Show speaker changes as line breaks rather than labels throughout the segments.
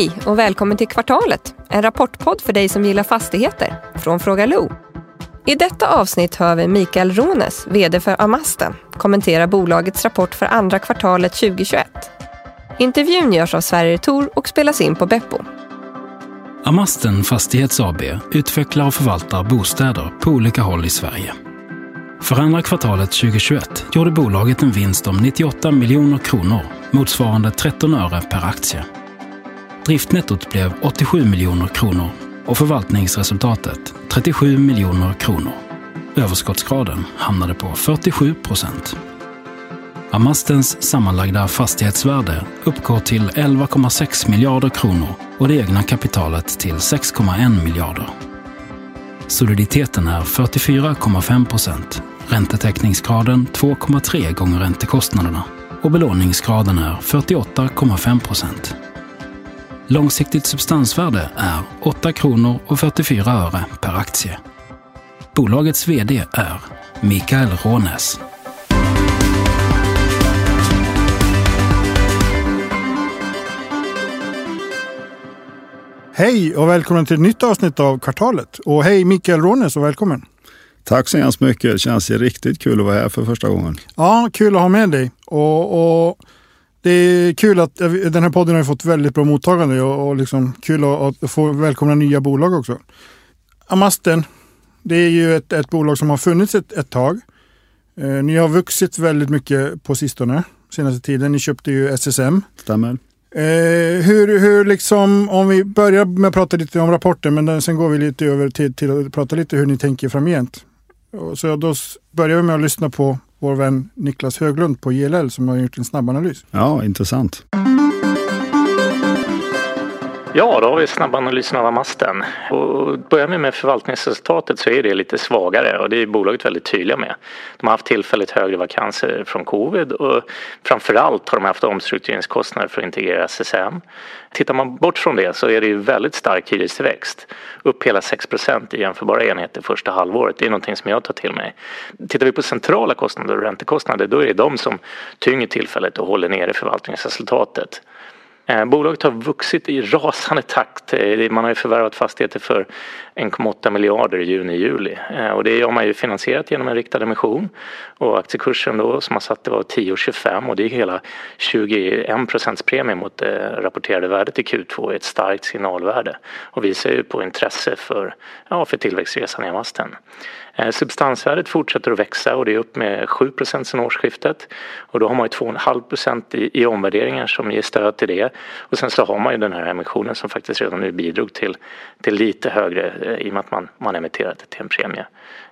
Hej och välkommen till Kvartalet, en rapportpodd för dig som gillar fastigheter från Fråga Lo. I detta avsnitt hör vi Mikael Rones, VD för Amasten, kommentera bolagets rapport för andra kvartalet 2021. Intervjun görs av Sverige Tor och spelas in på Beppo.
Amasten Fastighets AB utvecklar och förvaltar bostäder på olika håll i Sverige. För andra kvartalet 2021 gjorde bolaget en vinst om 98 miljoner kronor, motsvarande 13 öre per aktie. Driftnettot blev 87 miljoner kronor och förvaltningsresultatet 37 miljoner kronor. Överskottsgraden hamnade på 47 procent. Amastens sammanlagda fastighetsvärde uppgår till 11,6 miljarder kronor och det egna kapitalet till 6,1 miljarder. Soliditeten är 44,5 procent, räntetäckningsgraden 2,3 gånger räntekostnaderna och belåningsgraden är 48,5 procent. Långsiktigt substansvärde är 8 kronor och 44 öre per aktie. Bolagets VD är Mikael Rånäs.
Hej och välkommen till ett nytt avsnitt av Kvartalet. Och hej Mikael Rånes och välkommen.
Tack så hemskt mycket. Det känns riktigt kul att vara här för första gången.
Ja, kul att ha med dig. Och, och det är kul att den här podden har fått väldigt bra mottagande och, och liksom kul att, att få välkomna nya bolag också. Amasten, det är ju ett, ett bolag som har funnits ett, ett tag. Eh, ni har vuxit väldigt mycket på sistone, senaste tiden. Ni köpte ju SSM.
Stämmer.
Eh, hur, hur liksom, om vi börjar med att prata lite om rapporten, men sen går vi lite över till, till att prata lite hur ni tänker framgent. Så då börjar vi med att lyssna på vår vän Niklas Höglund på JLL som har gjort en snabbanalys.
Ja, intressant.
Ja, då har vi snabbanalysen av Amasten. Och börjar vi med förvaltningsresultatet så är det lite svagare och det är bolaget väldigt tydliga med. De har haft tillfälligt högre vakanser från covid och framförallt har de haft omstruktureringskostnader för att integrera SSM. Tittar man bort från det så är det ju väldigt stark hyrestillväxt. Upp hela 6% i jämförbara enheter första halvåret. Det är någonting som jag tar till mig. Tittar vi på centrala kostnader och räntekostnader då är det de som tynger tillfället och håller nere förvaltningsresultatet. Eh, bolaget har vuxit i rasande takt. Eh, man har ju förvärvat fastigheter för 1,8 miljarder i juni-juli eh, och det har man ju finansierat genom en riktad emission. Och aktiekursen då som man satte var 10,25 och det är hela 21 procents premie mot det rapporterade värdet i Q2 ett starkt signalvärde. Och visar ju på intresse för, ja, för tillväxtresan i Amasten. Eh, substansvärdet fortsätter att växa och det är upp med 7 sedan årsskiftet. Och då har man ju 2,5 i, i omvärderingar som ger stöd till det. Och sen så har man ju den här emissionen som faktiskt redan nu bidrog till, till lite högre eh, i och med att man, man emitterade till en premie.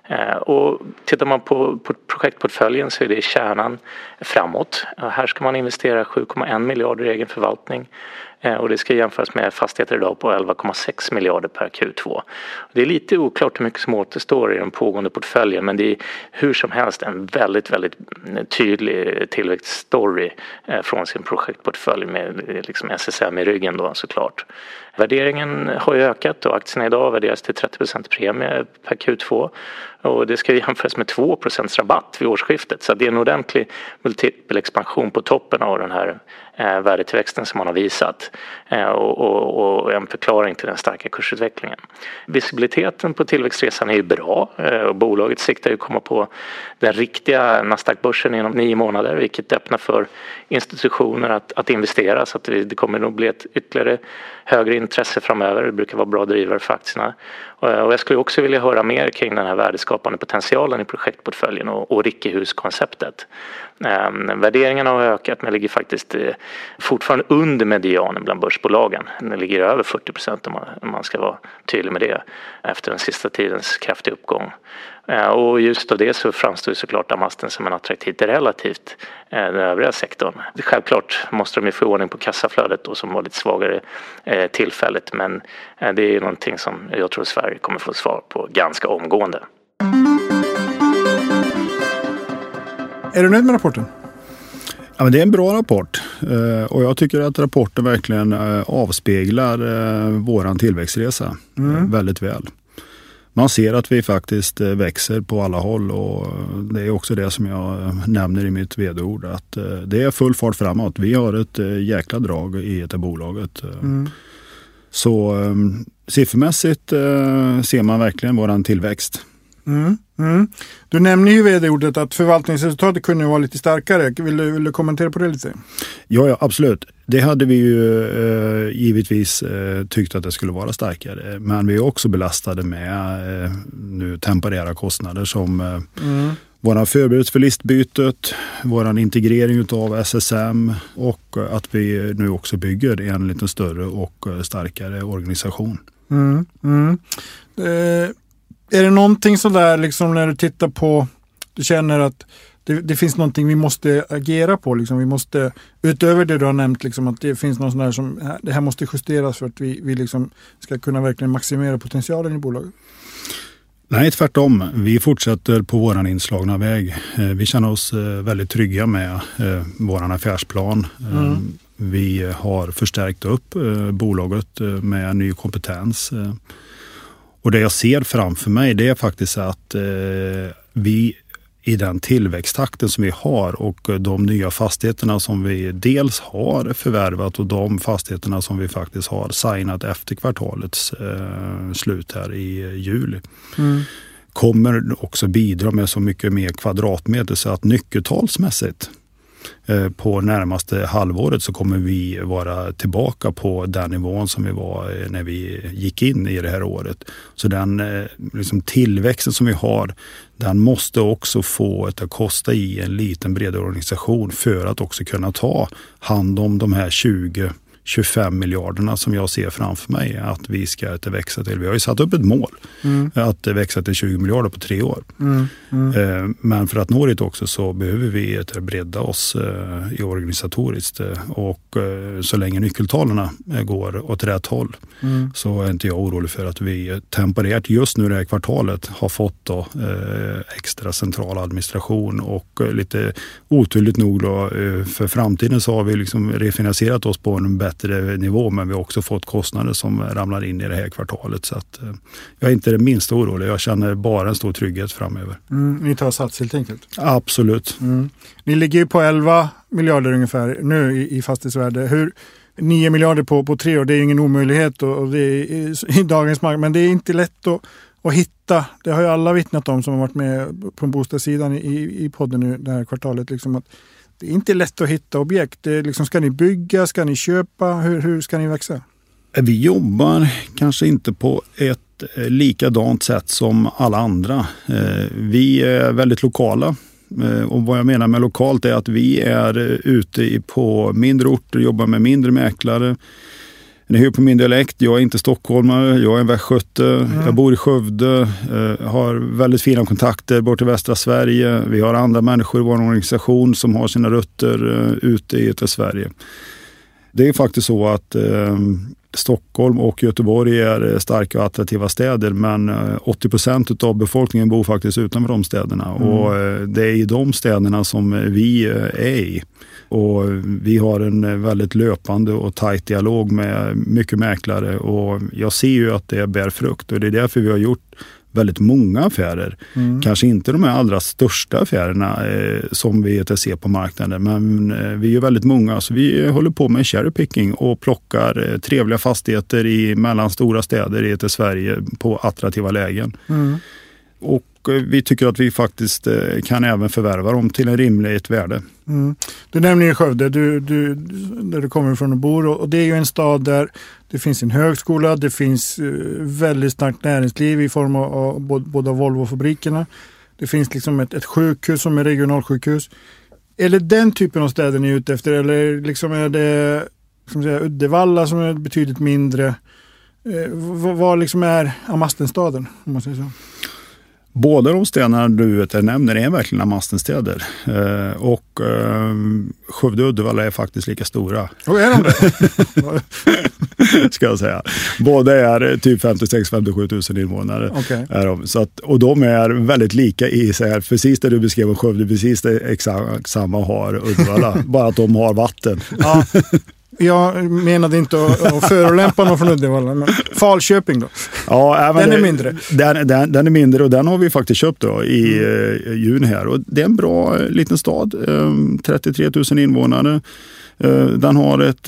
Eh, och tittar man på, på projektportföljen så är det kärnan framåt. Eh, här ska man investera 7,1 miljarder i egen förvaltning eh, och det ska jämföras med fastigheter idag på 11,6 miljarder per Q2. Det är lite oklart hur mycket som återstår i den pågående portföljen men det är hur som helst en väldigt, väldigt tydlig tillväxtstory från sin projektportfölj med liksom SSM i ryggen då såklart. Värderingen har ju ökat och aktierna idag värderas till 30% premie per Q2 och det ska jämföras med 2% rabatt vid årsskiftet så det är en ordentlig multipel expansion på toppen av den här eh, värdetillväxten som man har visat eh, och, och, och, en förklaring till den starka kursutvecklingen. Visibiliteten på tillväxtresan är ju bra eh, och bolaget siktar ju komma på den riktiga Nasdaq-börsen inom nio månader vilket öppnar för institutioner att, att investera så att det, det kommer nog bli ett ytterligare högre intresse framöver. Det brukar vara bra drivare för aktierna. Eh, och jag skulle också vilja höra mer kring den här värdeskapande potentialen i projektportföljen och, och Rickehus-konceptet. Um, värderingarna har ökat men ligger faktiskt eh, fortfarande under medianen bland börsbolagen. Den ligger över 40 procent om, om man ska vara tydlig med det efter den sista tidens kraftiga uppgång. Uh, och just av det så framstår såklart Amasten som en attraktivt relativt eh, den övriga sektorn. Självklart måste de ju få ordning på kassaflödet då som var lite svagare eh, tillfälligt men eh, det är någonting som jag tror Sverige kommer få svar på ganska omgående.
Är du nöjd med rapporten?
Ja, men det är en bra rapport eh, och jag tycker att rapporten verkligen eh, avspeglar eh, våran tillväxtresa mm. väldigt väl. Man ser att vi faktiskt växer på alla håll och det är också det som jag nämner i mitt vd-ord att det är full fart framåt. Vi har ett jäkla drag i det bolaget. Mm. Så um, siffermässigt ser man verkligen våran tillväxt.
Mm, mm. Du nämner ju vd-ordet att förvaltningsresultatet kunde vara lite starkare. Vill du, vill du kommentera på det lite?
Ja, ja absolut. Det hade vi ju eh, givetvis eh, tyckt att det skulle vara starkare. Men vi är också belastade med eh, nu temporära kostnader som eh, mm. våra förberedelse för listbytet, vår integrering av SSM och att vi nu också bygger en lite större och eh, starkare organisation.
Mm, mm. Eh, är det någonting sådär liksom när du tittar på, du känner att det, det, finns någonting vi måste agera på. Liksom. Vi måste, utöver det du har nämnt, liksom, att det finns något sånt där som, det här måste justeras för att vi, vi liksom ska kunna verkligen maximera potentialen i bolaget.
Nej, tvärtom. Vi fortsätter på våran inslagna väg. Eh, vi känner oss eh, väldigt trygga med eh, våran affärsplan. Mm. Vi har förstärkt upp bolaget med ny kompetens. Och det jag ser framför mig det är faktiskt att vi i den tillväxttakten som vi har och de nya fastigheterna som vi dels har förvärvat och de fastigheterna som vi faktiskt har signat efter kvartalets eh, slut här i juli. Mm. kommer också bidra med så mycket mer kvadratmeter så att nyckeltalsmässigt Eh, Eh, på närmaste halvåret så kommer vi vara tillbaka på den nivån som vi var eh, när vi gick in i det här året. Så den eh, liksom, tillväxten som vi har, den måste också få att kosta i en liten bredare organisation för att också kunna ta hand om de här 20 25 miljarderna som jag ser framför mig att vi ska växa till. Vi har ju satt upp ett mål mm. att växa till 20 miljarder på tre år. Mm. Mm. Eh, men för att nå dit också så behöver vi bredda oss eh, i organisatoriskt eh, och så länge nyckeltalen går åt rätt håll mm. så är inte jag orolig för att vi temporärt just nu det här kvartalet har fått då, extra central administration och lite oturligt nog då, för framtiden så har vi liksom refinansierat oss på en bättre bättre nivå men vi har också fått kostnader som ramlar in i det här kvartalet. Så att, eh, jag är inte det minsta orolig. Jag känner bara en stor trygghet framöver.
Mm, ni tar sats helt enkelt?
Absolut. Mm.
Ni ligger ju på 11 miljarder ungefär nu i, i fastighetsvärde. Hur, 9 miljarder på, på tre år, det är ingen omöjlighet och, och är, i, i dagens marknad. Men det är inte lätt att, att hitta. Det har ju alla vittnat om som har varit med på bostadssidan i, i podden nu det här kvartalet. Liksom att det är inte lätt att hitta objekt. Det är liksom, ska ni bygga? Ska ni köpa? Hur, hur ska ni växa?
Eh, vi jobbar kanske inte på ett eh, likadant sätt som alla andra. Eh, vi är väldigt lokala. Och vad jag menar med lokalt är att vi är ute på mindre orter, jobbar med mindre mäklare ni hör på min dialekt, jag är inte stockholmare, jag är en västgöte, mm. jag bor i Skövde, eh, har väldigt fina kontakter bort i västra Sverige. Vi har andra människor i vår organisation som har sina rötter eh, ute i yttre Sverige. Det är faktiskt så att eh, Stockholm och Göteborg är eh, starka och attraktiva städer men 80 eh, procent av befolkningen bor faktiskt utanför de städerna. Mm. Och det är i de städerna som vi är i. Och vi har en väldigt löpande och tajt dialog med mycket mäklare och jag ser ju att det bär frukt och det är därför vi har gjort väldigt många affärer. Mm. Kanske inte de allra största affärerna eh, som vi ser på marknaden, men eh, vi är väldigt många. Så vi håller på med cherry picking och plockar eh, trevliga fastigheter i mellan stora städer i Sverige på attraktiva lägen. Mm. Och eh, Eh, vi tycker att vi faktiskt eh, kan även förvärva dem till en rimligt värde.
Mm. Du nämner ju Skövde, du, du, där du kommer ifrån och bor och det är ju en stad där det finns en högskola, det finns eh, väldigt starkt näringsliv i form av, av båda Volvo-fabrikerna. Det finns liksom ett, ett sjukhus som är regionalsjukhus. Är det den typen av städer ni är ute efter eller liksom är det som säga, Uddevalla som är betydligt mindre? Eh, vad liksom är Amastenstaden om man säger så?
Båda de städerna du nämner är verkligen Amastenstäder. Eh, och eh, Skövde och Uddevalla är faktiskt lika stora.
Och är de det?
Ska jag säga. Båda är typ 56-57 000 invånare. Okay. Är de. Så att, och de är väldigt lika i så här, precis det du beskrev om Skövde, precis det exakt samma har Uddevalla. bara att de har vatten.
Ja. Jag menade inte att, att förolämpa någon från Uddevalla, men Falköping då?
Ja,
den är mindre.
Den, den, den, är mindre och den har vi faktiskt köpt då i mm. juni här. Och det är en bra liten stad, 33 ehm, 000 invånare. Den har ett,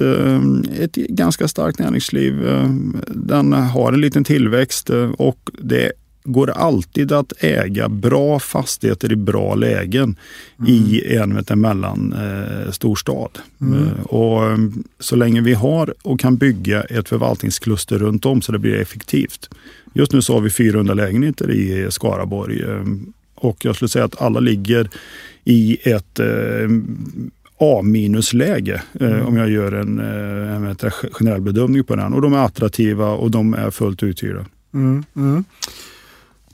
ett ganska starkt näringsliv. Den har en liten tillväxt och det går alltid att äga bra fastigheter i bra lägen mm. i en mellan eh, storstad. Mm. Eh, och mm, så länge vi har och kan bygga ett förvaltningskluster runt om så det blir effektivt. Just nu så har vi 400 lägenheter i Skaraborg eh, och jag skulle säga att alla ligger i ett eh, A-minusläge mm. om jag gör en, en, en generell bedömning på den. Och de är attraktiva och de är fullt uthyrda. Mm, mm.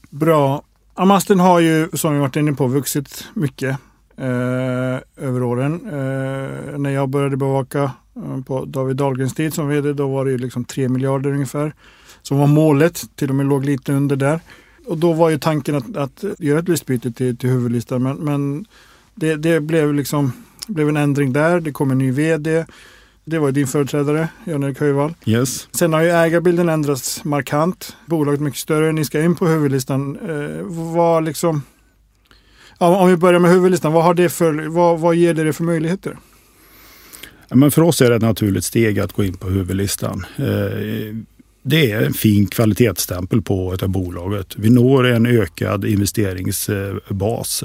Bra. Amasten har ju, som vi varit inne på, vuxit mycket eh, över åren. Eh, när jag började bevaka eh, på David Dahlgrens tid som vd, då var det ju liksom 3 miljarder ungefär. Som var målet, till och med låg lite under där. Och då var ju tanken att, att göra ett listbyte till, till huvudlistan, men, men det, det, blev liksom blev en ändring där. Det kom en ny vd. Det var din företrädare, Jan-Erik Höjvall.
Yes.
Sen har ju ägarbilden ändrats markant. Bolaget mycket större. Ni ska in på huvudlistan. Eh, vad liksom, ja, om vi börjar med huvudlistan, vad, har det för, vad, vad ger det för möjligheter?
men för oss är det ett naturligt steg att gå in på huvudlistan. Eh, det är en fin kvalitetsstämpel på det här bolaget. Vi når en ökad investeringsbas.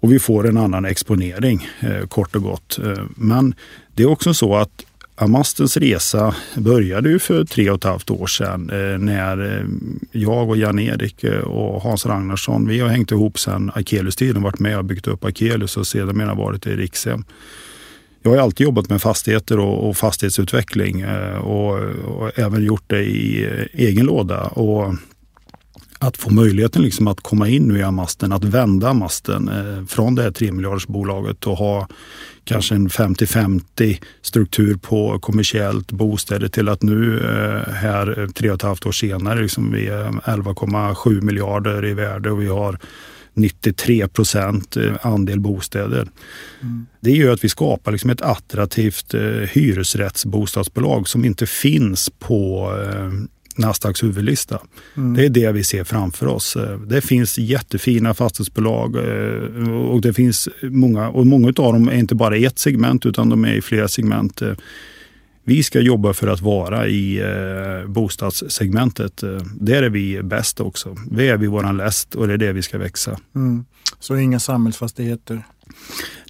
Och vi får en annan exponering eh, kort och gott. Eh, men det är också så att Amastens resa började ju för tre och ett halvt år sedan eh, när eh, jag och Jan-Erik och Hans Ragnarsson, vi har hängt ihop sedan Akelius-tiden, varit med och byggt upp Akelius och sedermera varit i Rikshem. Jag har alltid jobbat med fastigheter och, och fastighetsutveckling och, och, även gjort det i egen låda. Och att få möjligheten liksom att komma in nu i Amasten, att vända Amasten eh, från det här 3 bolaget och ha kanske en 50-50 struktur på kommersiellt bostäder till att nu eh, här tre och ett halvt år senare, liksom vi är 11,7 miljarder i värde och vi har 93 procent eh, andel bostäder. Mm. Det gör att vi skapar liksom ett attraktivt eh, hyresrättsbostadsbolag som inte finns på eh, Nasdaqs huvudlista. Mm. Det är det vi ser framför oss. Det finns jättefina fastighetsbolag eh, och det finns många, och många av dem är inte bara i ett segment utan de är i flera segment. Vi ska jobba för att vara i eh, bostadssegmentet. Där är vi bäst också. Det är vi våran läst och det är det vi ska växa. Mm.
Så inga samhällsfastigheter?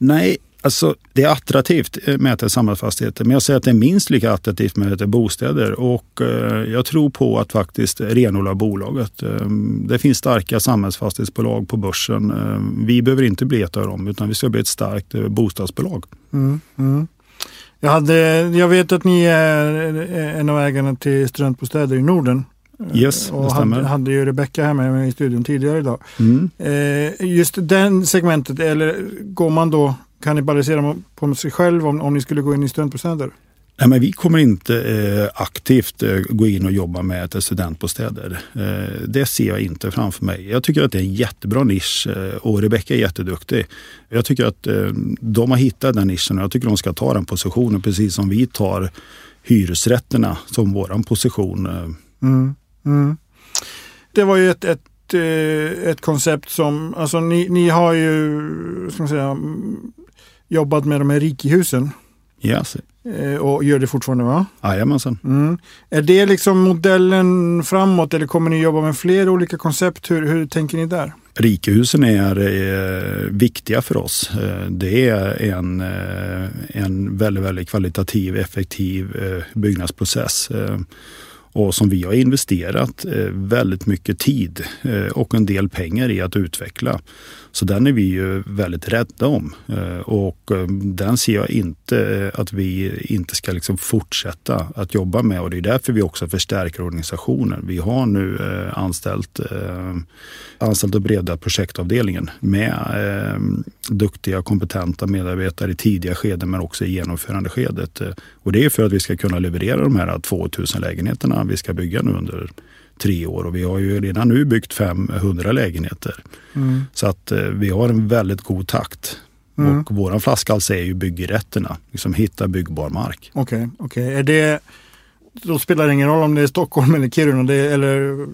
Nej, Alltså, det är attraktivt eh, med att samhällsfastigheter, men jag säger att det är minst lika attraktivt med att bostäder. Och eh, jag tror på att faktiskt renodla bolaget. Eh, det finns starka samhällsfastighetsbolag på börsen. Eh, vi behöver inte bli ett av dem, utan vi ska bli ett starkt eh, bostadsbolag. Mm,
mm. Jag, hade, jag vet att ni är en av ägarna till studentbostäder i Norden.
Yes,
och det stämmer. Hade, hade ju Rebecka här med mig i studion tidigare idag. Mm. Eh, just den segmentet, eller går man då kannibalisera på sig själv om, om ni skulle gå in i studentbostäder?
Nej, men vi kommer inte eh, aktivt eh, gå in och jobba med studentbostäder. Eh, det ser jag inte framför mig. Jag tycker att det är en jättebra nisch eh, och Rebecka är jätteduktig. Jag tycker att eh, de har hittat den nischen och jag tycker de ska ta den positionen precis som vi tar hyresrätterna som våran position. Eh. Mm, mm.
Det var ju ett, ett ett koncept som, alltså ni, ni har ju, ska man säga, jobbat med de här rikehusen.
Yes.
Eh, och gör det fortfarande va?
Jajamensan. Mm.
Är det liksom modellen framåt eller kommer ni jobba med fler olika koncept? Hur, hur tänker ni där?
Rikehusen är eh, viktiga för oss. Eh, det är en, eh, en väldigt, väldigt kvalitativ, effektiv byggnadsprocess. Och som vi har investerat väldigt mycket tid och en del pengar i att utveckla. Så den är vi ju väldigt rädda om eh, och eh, den ser jag inte eh, att vi inte ska liksom fortsätta att jobba med och det är därför vi också förstärker organisationen. Vi har nu anställt, anställt och breddat projektavdelningen med duktiga kompetenta medarbetare i tidiga skeden men också i genomförandeskedet. Och det är för att vi ska kunna leverera de här 2000 lägenheterna vi ska bygga nu under tre år och vi har ju redan nu byggt 500 lägenheter. Mm. Så att eh, vi har en väldigt god takt. Mm. Och våran flaskhals är ju byggrätterna, liksom hitta byggbar mark.
Okej, okay, okay. är det då spelar det ingen roll om det är Stockholm eller Kiruna är, eller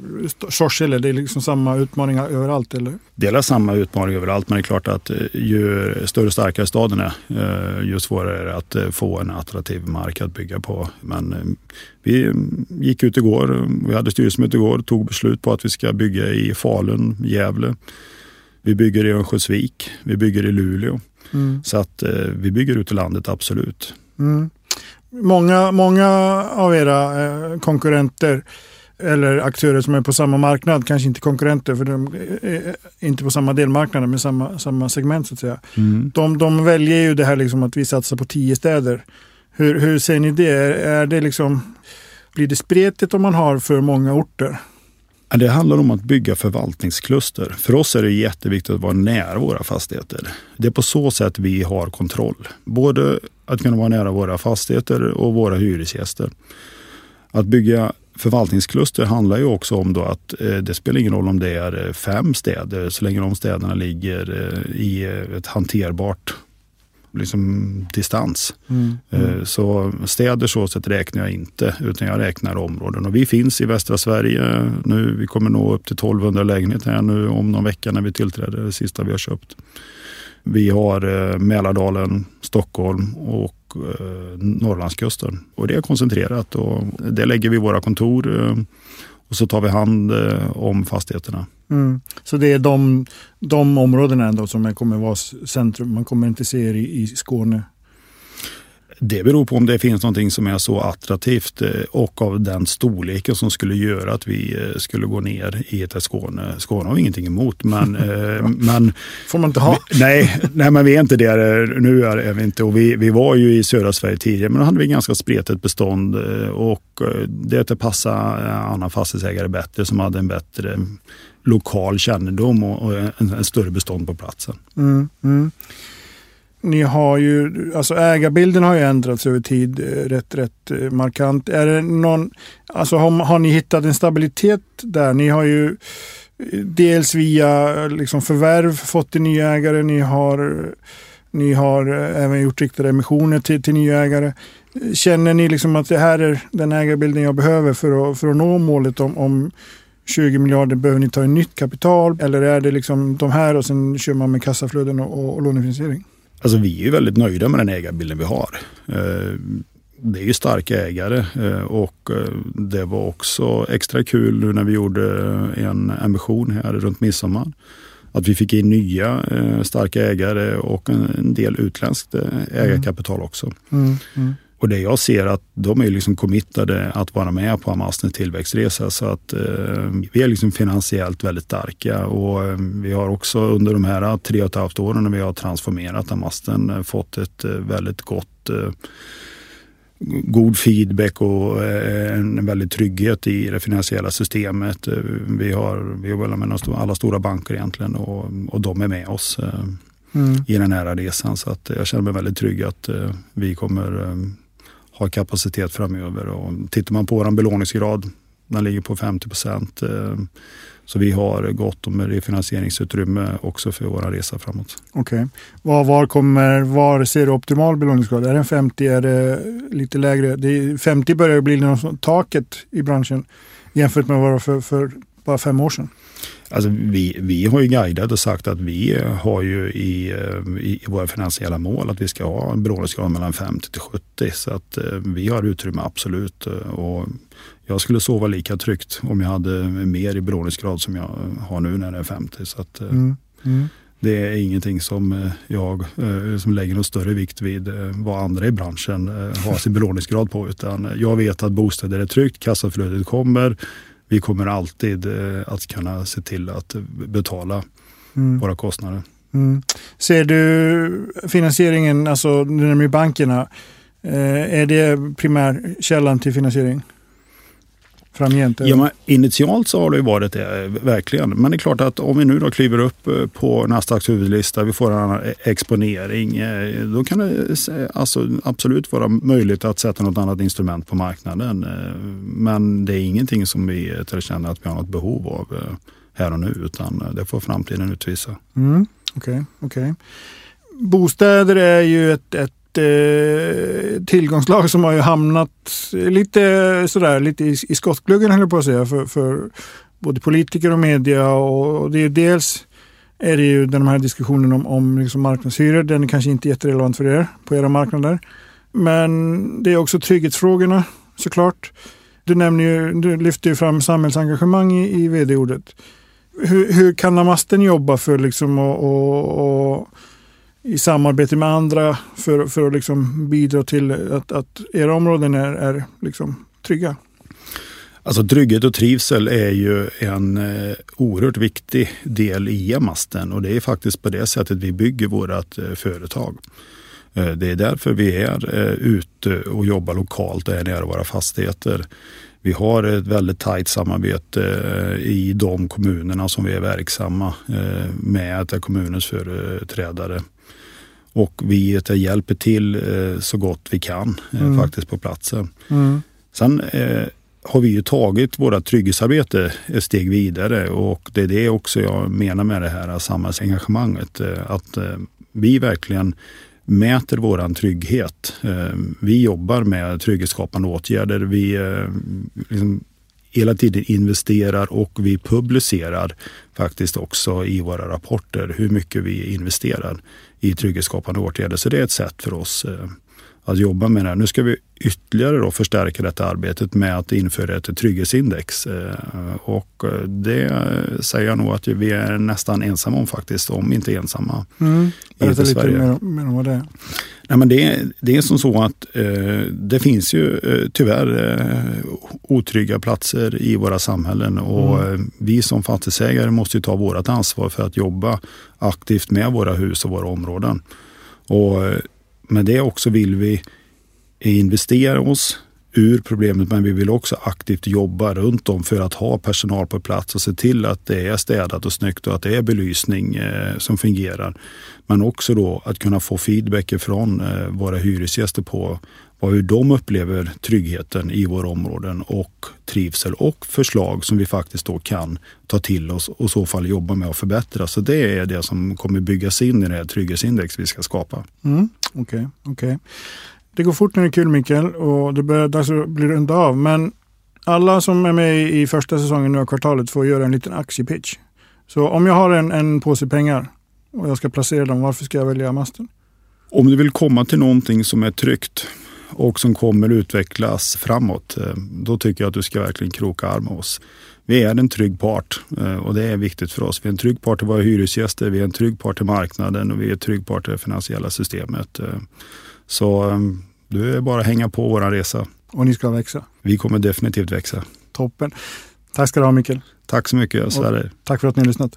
Sorsele. Det är liksom samma utmaningar överallt eller?
Det är samma utmaning överallt men det är klart att eh, ju större och starkare staden är eh, ju svårare är det att eh, få en attraktiv mark att bygga på. Men vi gick ut igår, vi hade styrelsemöte igår och tog beslut på att vi ska bygga i Falun, Gävle. Vi bygger i Örnsköldsvik, vi bygger i Luleå. Mm. Så att vi bygger ut i landet, absolut.
Mm. Många, många av era eh, konkurrenter eller aktörer som är på samma marknad, kanske inte konkurrenter för de är inte på samma delmarknad men samma, samma segment så att säga. Mm. De, de väljer ju det här liksom att vi satsar på tio städer. Hur, hur ser ni det? Är det liksom, blir det spretigt om man har för många orter?
Det handlar om att bygga förvaltningskluster. För oss är det jätteviktigt att vara nära våra fastigheter. Det är på så sätt vi har kontroll. Både att kunna vara nära våra fastigheter och våra hyresgäster. Att bygga förvaltningskluster handlar ju också om då att eh, det spelar ingen roll om det är eh, fem städer så länge de städerna ligger eh, i ett hanterbart liksom, distans. Mm, mm. Så städer så sätt räknar jag inte, utan jag räknar områden. Och vi finns i västra Sverige nu. Vi kommer nå upp till 1200 lägenheter här nu om någon vecka när vi tillträder det sista vi har köpt. Vi har eh, Mälardalen, Stockholm och eh, Norrlandskusten. Och det är koncentrerat och det lägger vi våra kontor och så tar vi hand eh, om fastigheterna.
Mm. Så det är de, de områdena ändå som kommer vara centrum. Man kommer inte se er i, i Skåne.
Det beror på om det finns någonting som är så attraktivt eh, och av den storleken som skulle göra att vi eh, skulle gå ner i ett Skåne. Skåne har vi ingenting emot. Men, eh, men,
Får man inte ha?
Vi, nej, nej, men vi är inte där. Nu är vi inte. Och vi, vi var ju i södra Sverige tidigare, men då hade vi ganska spretigt bestånd och det passade annan fastighetsägare bättre som hade en bättre lokal kännedom och, och en, en, större bestånd på platsen.
Mm, mm. Ni har ju, alltså ägarbilden har ju ändrats över tid eh, rätt, rätt eh, markant. Är det någon, alltså har, har ni hittat en stabilitet där? Ni har ju eh, dels via liksom förvärv fått en ny ägare. Ni har, ni har även gjort riktade emissioner till, till nya ägare. Känner ni liksom att det här är den ägarbilden jag behöver för att, för att nå målet om, om 20 miljarder, behöver ni ta in nytt kapital eller är det liksom de här och sen kör man med kassaflöden och, och, och lånefinansiering?
Alltså vi är ju väldigt nöjda med den ägarbilden vi har. Eh, det är ju starka ägare eh, och eh, det var också extra kul nu när vi gjorde en emission här runt midsommar. Att vi fick in nya starka ägare och en del utländskt ägarkapital också. Mm, mm. Och det jag ser att de är liksom committade att vara med på Amastens tillväxtresa. Så att eh, vi är liksom finansiellt väldigt starka och eh, vi har också under de här tre och ett halvt åren när vi har transformerat Amasten eh, fått ett eh, väldigt gott eh, god feedback och eh, en väldig trygghet i det finansiella systemet. Vi har, vi har väl med alla stora banker egentligen och, och de är med oss mm. i den här resan. Så att jag känner mig väldigt trygg att vi kommer har kapacitet framöver. Och tittar man på vår belåningsgrad, den ligger på 50 procent. Eh, så vi har gott om refinansieringsutrymme också för vår resa framåt.
Okej. Okay. Var, var, kommer, var ser du optimal belåningsgrad? Är den 50? Är det lite lägre? Det är, 50 börjar bli något taket i branschen jämfört med vad det var för, för bara fem år sedan.
Alltså vi, vi har ju guidat och sagt att vi har ju i, eh, i, våra finansiella mål att vi ska ha en belåningsgrad mellan 50 till 70. Så att eh, vi har utrymme absolut. Och jag skulle sova lika tryggt om jag hade mer i belåningsgrad som jag har nu när det är 50. Så att, eh, mm. Mm. Det är ingenting som jag som lägger någon större vikt vid vad andra i branschen har sin belåningsgrad på. Utan jag vet att bostäder är tryggt, kassaflödet kommer vi kommer alltid eh, att kunna se till att betala mm. våra kostnader.
Mm. Ser du finansieringen, alltså med bankerna, eh, är det primärkällan till finansiering? Framgent?
Ja, men initialt så har det varit det, verkligen. Men det är klart att om vi nu då kliver upp eh, på Nasdaqs huvudlista, vi får en annan exponering, eh, då kan det alltså, absolut vara möjligt att sätta något annat instrument på marknaden. Eh, men det är ingenting som vi känner att vi har något behov av här och nu, utan det får framtiden utvisa.
Mm, okay, okay. Bostäder är ju ett, ett eh, tillgångslag som har ju hamnat eh, lite sådär lite i, i skottgluggen höll jag på att säga för, för både politiker och media och det är dels är det ju den här diskussionen om, om liksom marknadshyror. Den är kanske inte jätterelevant för er på era marknader. Men det är också trygghetsfrågorna såklart. Du, nämner ju, du lyfter ju fram samhällsengagemang i, i vd-ordet. Hur, hur kan namasten jobba för liksom att och, och i samarbete med andra för, för att liksom bidra till att, att era områden är, är liksom trygga?
Alltså trygghet och trivsel är ju en eh, oerhört viktig del i Amasten och det är faktiskt på det sättet vi bygger vårt eh, företag. Eh, det är därför vi är eh, ute och jobbar lokalt och är nära våra fastigheter. Vi har ett väldigt tajt samarbete eh, i de kommunerna som vi är verksamma eh, med kommunens företrädare. Och vi hjälper till så gott vi kan mm. faktiskt på platsen. Mm. Sen har vi ju tagit våra trygghetsarbete ett steg vidare och det är det också jag menar med det här samhällsengagemanget. Att vi verkligen mäter våran trygghet. Eh, vi jobbar med trygghetsskapande åtgärder. Vi eh, liksom hela tiden investerar och vi publicerar faktiskt också i våra rapporter hur mycket vi investerar i trygghetsskapande åtgärder. Så det är ett sätt för oss eh, att jobba med det här. Nu ska vi ytterligare då förstärka detta arbetet med att införa ett trygghetsindex. Eh, och eh, det säger jag nog att vi är nästan ensamma om faktiskt, om inte ensamma.
Mm. Berätta lite Sverige. mer, mer om vad det är.
Nej, men det, det är som så att eh, det finns ju eh, tyvärr eh, otrygga platser i våra samhällen och mm. Eh, vi som fastighetsägare måste ta vårt ansvar för att jobba aktivt med våra hus och våra områden. Och med det också vill vi investera oss ur problemet men vi vill också aktivt jobba runt om för att ha personal på plats och se till att det är städat och snyggt och att det är belysning eh, som fungerar. Men också då att kunna få feedback från eh, våra hyresgäster på vad, hur de upplever tryggheten i våra områden och trivsel och förslag som vi faktiskt då kan ta till oss och i så fall jobba med att förbättra. Så det är det som kommer byggas in i det här trygghetsindex vi ska skapa.
Mm, okej. Okay, okay. Det går fort när det är kul Mikael och det börjar dags att bli runda av. Men alla som är med i första säsongen nu av kvartalet får göra en liten aktiepitch. Så om jag har en, en påse pengar och jag ska placera dem, varför ska jag välja Masten?
Om du vill komma till någonting som är tryggt och som kommer utvecklas framåt, eh, då tycker jag att du ska verkligen kroka arm med oss. Vi är en trygg part eh, och det är viktigt för oss. Vi är en trygg part till våra hyresgäster, vi är en trygg part till marknaden och vi är en trygg part till det finansiella systemet. Eh, så du är bara att hänga på vår resa.
Och ni ska växa?
Vi kommer definitivt växa.
Toppen. Tack ska du ha Mikael.
Tack så mycket Sverige.
Tack för att ni har lyssnat.